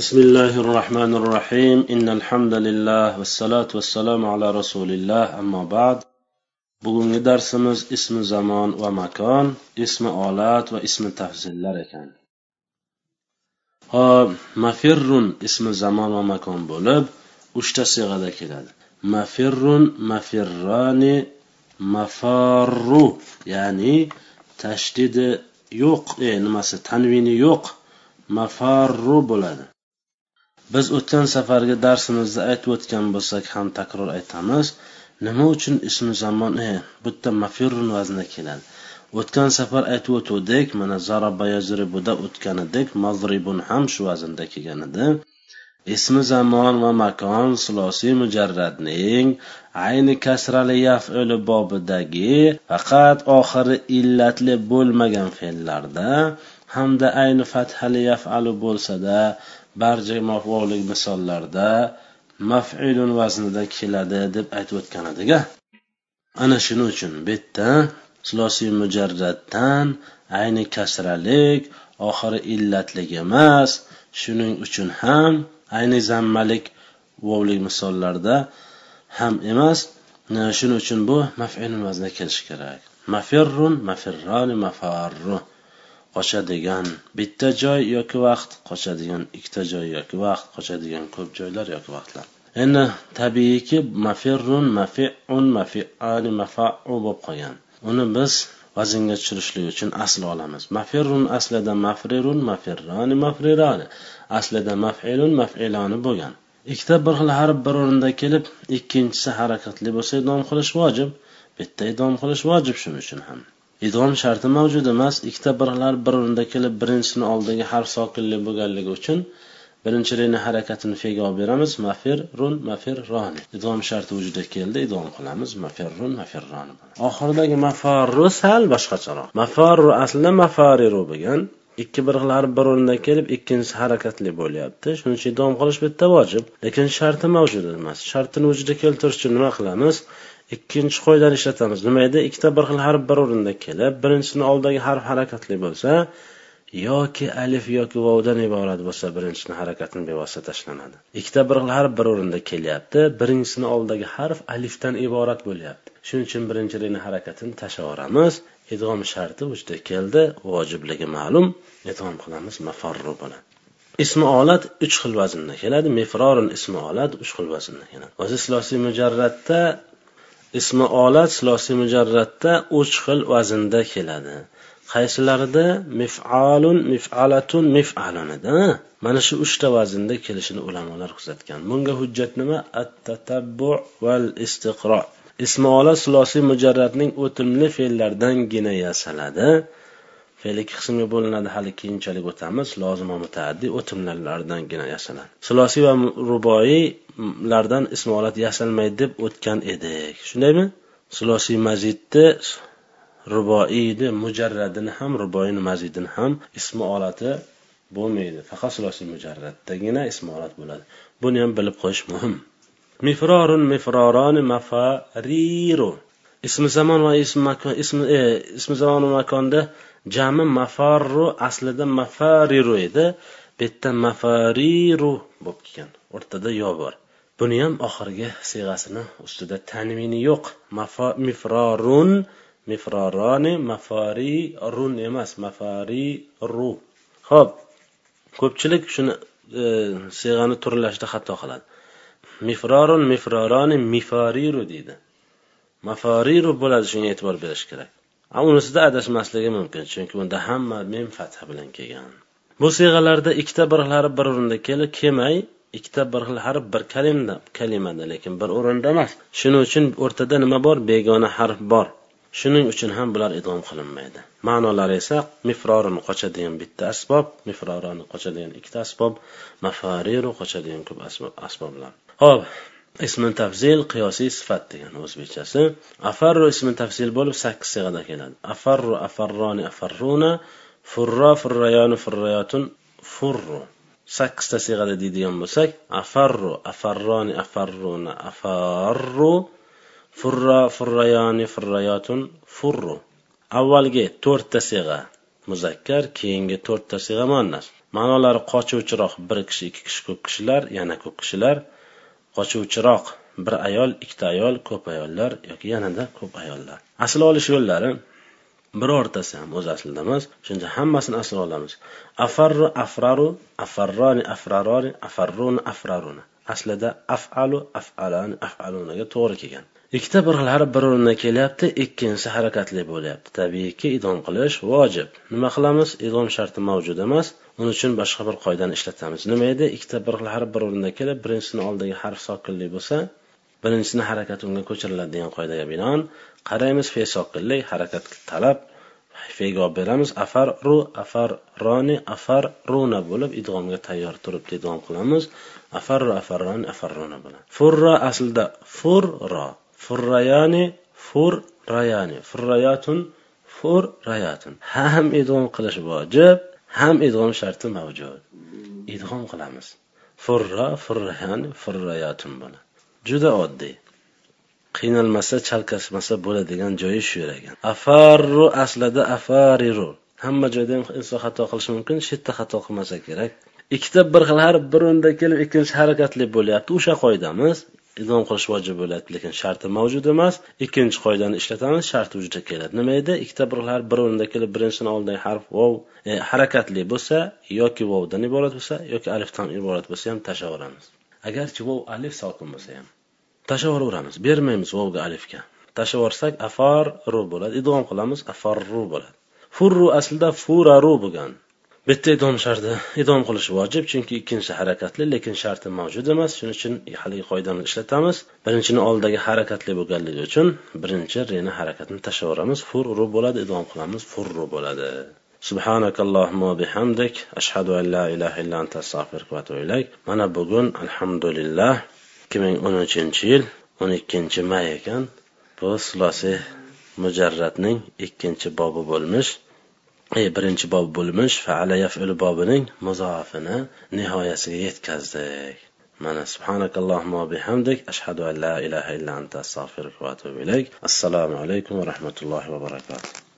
بسم الله الرحمن الرحيم إن الحمد لله والصلاة والسلام على رسول الله أما بعد bugungi darsimiz ismi zamon va makon ismi olat va ismi tafzillar ekan hop mafirrun ismi zamon va makon bo'lib uchta siyg'ada keladi mafirrun mafirrani mafarru ya'ni tashdidi yo'q e, nimasi tanvini yo'q mafarru bo'ladi Biz o'tgan safargi darsimizda aytib o'tgan bo'lsak ham takror aytamiz nima uchun ismi zamon e bu yerda mafirun vaznida keladi. O'tgan safar aytib o'tuvdik mana zaraba yazribuda edik mazribun ham shu vaznda kelgan edi. Ismi zamon va makon sulosiy mujarradning ayni kasrali yaf'uli bobidagi faqat oxiri illatli bo'lmagan fe'llarda hamda ayni fathali yafalu bo'lsada barcha maf'ullik misollarda maf'ilun vaznida keladi deb aytib o'tgan edik ana shuning uchun bu yerda silosiy mujarratdan ayni kasralik oxiri illatlik emas shuning uchun ham ayni zammalik vovlik misollarda ham emas. Shuning uchun bu maf'ilun vaznida kelishi kerak. Mafirrun mafirroni mafarru. Qochadigan bitta joy yoki vaqt qochadigan ikkita joy yoki vaqt qochadigan ko'p joylar yoki vaqtlar. Endi tabiiyki mafirrun mafiun mafiani mafau bo'lib qolgan. Uni biz vaznga tushirishlik uchun asl olamiz. Mafirrun aslida mafrirun mafirrani mafrirani. Aslida mafilun mafiloni bo'lgan. Ikkita bir xil harf bir o'rinda kelib ikkinchisi harakatli bo'lsa idom qilish vojib. Bitta idom qilish vojib shuning uchun ham. Idom sharti mavjud emas. Ikkita birlar bir o'rinda kelib birinchisini oldingi harf sokinli bo'lganligi uchun birinchi reni harakatini fe'ga olib beramiz. Mafir run mafir idom sharti vujudga keldi. Idom qilamiz. Mafir mafirroni oxiridagi mafarru sal boshqacharoq. Mafarru aslida mafariru bo'lgan ikki bir xil harf bir o'rinda kelib ikkinchisi harakatli bo'lyapti. Shuning uchun davom qilish bitta vojib. Lekin sharti mavjud emas. Shartini vujudga keltirish uchun nima qilamiz? Ikkinchi qoidani ishlatamiz. Nima edi? Ikkita bir xil harf bir o'rinda kelib birinchisini oldidagi harf harakatli bo'lsa yoki alif yoki vovdan iborat bo'lsa birinchisini harakatini bevosita tashlanadi. Ikkita bir xil harf bir o'rinda kelyapti. Birinchisini oldidagi harf alifdan iborat bo'lyapti. Shuning uchun birinchi rini harakatini yuboramiz idg'om sharti vujudga keldi. Vojibligi ma'lum. Idg'om qilamiz mafarru bo'ladi ismi olat uch xil vaznda keladi. Mefrorun ismi olat uch xil vaznda keladi. O'zi silosiy mujarratda ismi olat silosiy mujarratda uch xil vaznda keladi. Qaysilarida? Mifalun mifalatun mifalunida mana shu uchta vaznda kelishini ulamolar kuzatgan. Bunga hujjat nima? At tatabbu val istiqro ismola olat mujarratning o'timli fe'llardangina yasaladi. Fe'l ikki qismga bo'linadi hali keyinchalik o'tamiz. Lozima va mutaaddi o'timlarlardangina yasaladi. Sulosiy va ruboiylardan ismolat yasalmaydi deb o'tgan edik. Shundaymi? Sulosiy mazidni ruboiyni mujarradini ham ruboiyni mazidini ham ismi olati bo'lmaydi. Faqat sulosiy mujarratdagina ismi olat bo'ladi. Buni ham bilib qo'yish muhim. Mifrorun mifroroni mafariru. Ismi zamon va ism makon ismi e, ismi zamon va makonda jami mafarru aslida mafariru edi. Bu yerda mafariru bo'lib kelgan o'rtada yo bor. Buni ham oxirgi siyg'asini ustida tanvini yo'q. Mifrorun mifroroni mafarirun emas mafariru. Ho'p ko'pchilik shuni e, siyg'ani turlashda xato qiladi. Mifrorun mifroroni mifariru deydi. Mafariru bo'ladi shunga e'tibor berish kerak. Unisida adashmasligi mumkin chunki unda hamma mem fatha bilan kelgan. Bu siyg'alarda ikkita bir xil harf bir o'rinda kelib kelmay ikkita bir xil harf bir kalimda kalimada lekin bir o'rinda emas. Shuning uchun o'rtada nima bor? Begona harf bor. Shuning uchun ham bular idom qilinmaydi. Ma'nolari esa mifrorini qochadigan bitta asbob mifrorani qochadigan ikkita asbob mafariru qochadigan ko'p asboblar. Ho'p ismi tafzil qiyosiy sifat degan o'zbekchasi afarru ismi tafzil bo'lib sakkiz sig'ada keladi. Afarru afarroni afarruna furro furrayoni furrayotun furru. Sakkizta sig'ada deydigan bo'lsak afarru afarroni afarruna afarru furra furrayoni furrayotun furru. Avvalgi to'rtta sig'a muzakkar keyingi to'rtta sig'a muannas. Ma'nolari qochuvchiroq bir kishi ikki kishi ko'p kishilar yana ko'p kishilar. Qochuvchiroq bir ayol ikkita ayol ko'p ayollar yoki yanada ko'p ayollar. Asl olish yo'llari birortasi ham o'z aslida emas shunda hammasini asl olamiz. Afarru afraru afarroni afraroni afarruni afraruni aslida afalu afalani afalunaga to'g'ri kelgan. Ikkita bir xil bir o'rindan kelyapti ikkinchisi harakatli bo'lyapti. Tabiiyki idom qilish vojib. Nima qilamiz? Idom sharti mavjud emas. Uning uchun boshqa bir qoidani ishlatamiz. Nima edi? Ikkita bir xil harf bir o'rinda kelib birinchisini oldidagi harf sokinlik bo'lsa birinchisini harakati unga ko'chiriladi degan qoidaga binoan. Qaraymiz fe sokinlik harakat talab fega olib beramiz. Afar ru afar roni afar runa bo'lib idg'omga tayyor turibdi idg'om qilamiz. Afar ru afar roni afar runa bo'ladi. Furra aslida furro furrayani fur rayani furrayatun. Fur rayatun ham idg'om qilish vojib. Ham idg'om sharti mavjud. Idg'om qilamiz. Furra furrahan furrayatun buni. Juda oddiy. Qiynalmasa chalkashmasa bo'ladigan joyi shu yer ekan afarru aslida afariru. Hamma joyda ham inson xato qilishi mumkin shu yerda xato qilmasa kerak. Ikkita bir xil harf bir o'rinda kelib ikkinchi harakatli bo'lyapti. O'sha qoidamiz. Idom qilish vojib bo'ladi lekin sharti mavjud emas. Ikkinchi qoidani ishlatamiz. Sharti vujudga keladi. Nima edi? Ikkita bir harf bir o'rinda kelib birinchisini oldidagi harf vov e, harakatli bo'lsa yoki vovdan iborat bo'lsa yoki alifdan iborat bo'lsa ham tashlaveramiz agarchi vov alif sokin bo'lsa ham tashlayveramiz bermaymiz vovga alifga. Tashlaversak afar ru bo'ladi. Idom qilamiz afarru bo'ladi. Furru aslida furaru bo'lgan. bitta idom sharti idom qilish vojib chunki ikkinchisi harakatli lekin sharti mavjud emas shuning uchun haligi qoidani ishlatamiz birinchini oldidagi harakatli bo'lganligi uchun birinchi reni harakatini tashlaveramiz furru bo'ladi idom qilamiz furru bo'ladi سبحانك اللهم وبحمدك أشهد أن لا إله إلا أنت أستغفرك وأتوب إليك mana bugun alhamdulillah ikki ming o'n uchinchi yil o'n ikkinchi may ekan bu sulosiy mujarratning ikkinchi bobi bo'lmish e, birinchi bob bo'lmish faala yaf'ul bobining muzoafini nihoyasiga yetkazdik. Mana subhanakallohumma bihamdik. Ashhadu an la ilaha illa anta astag'firuka va atubu ilayk. Assalomu alaykum va rahmatullohi va barakatuh.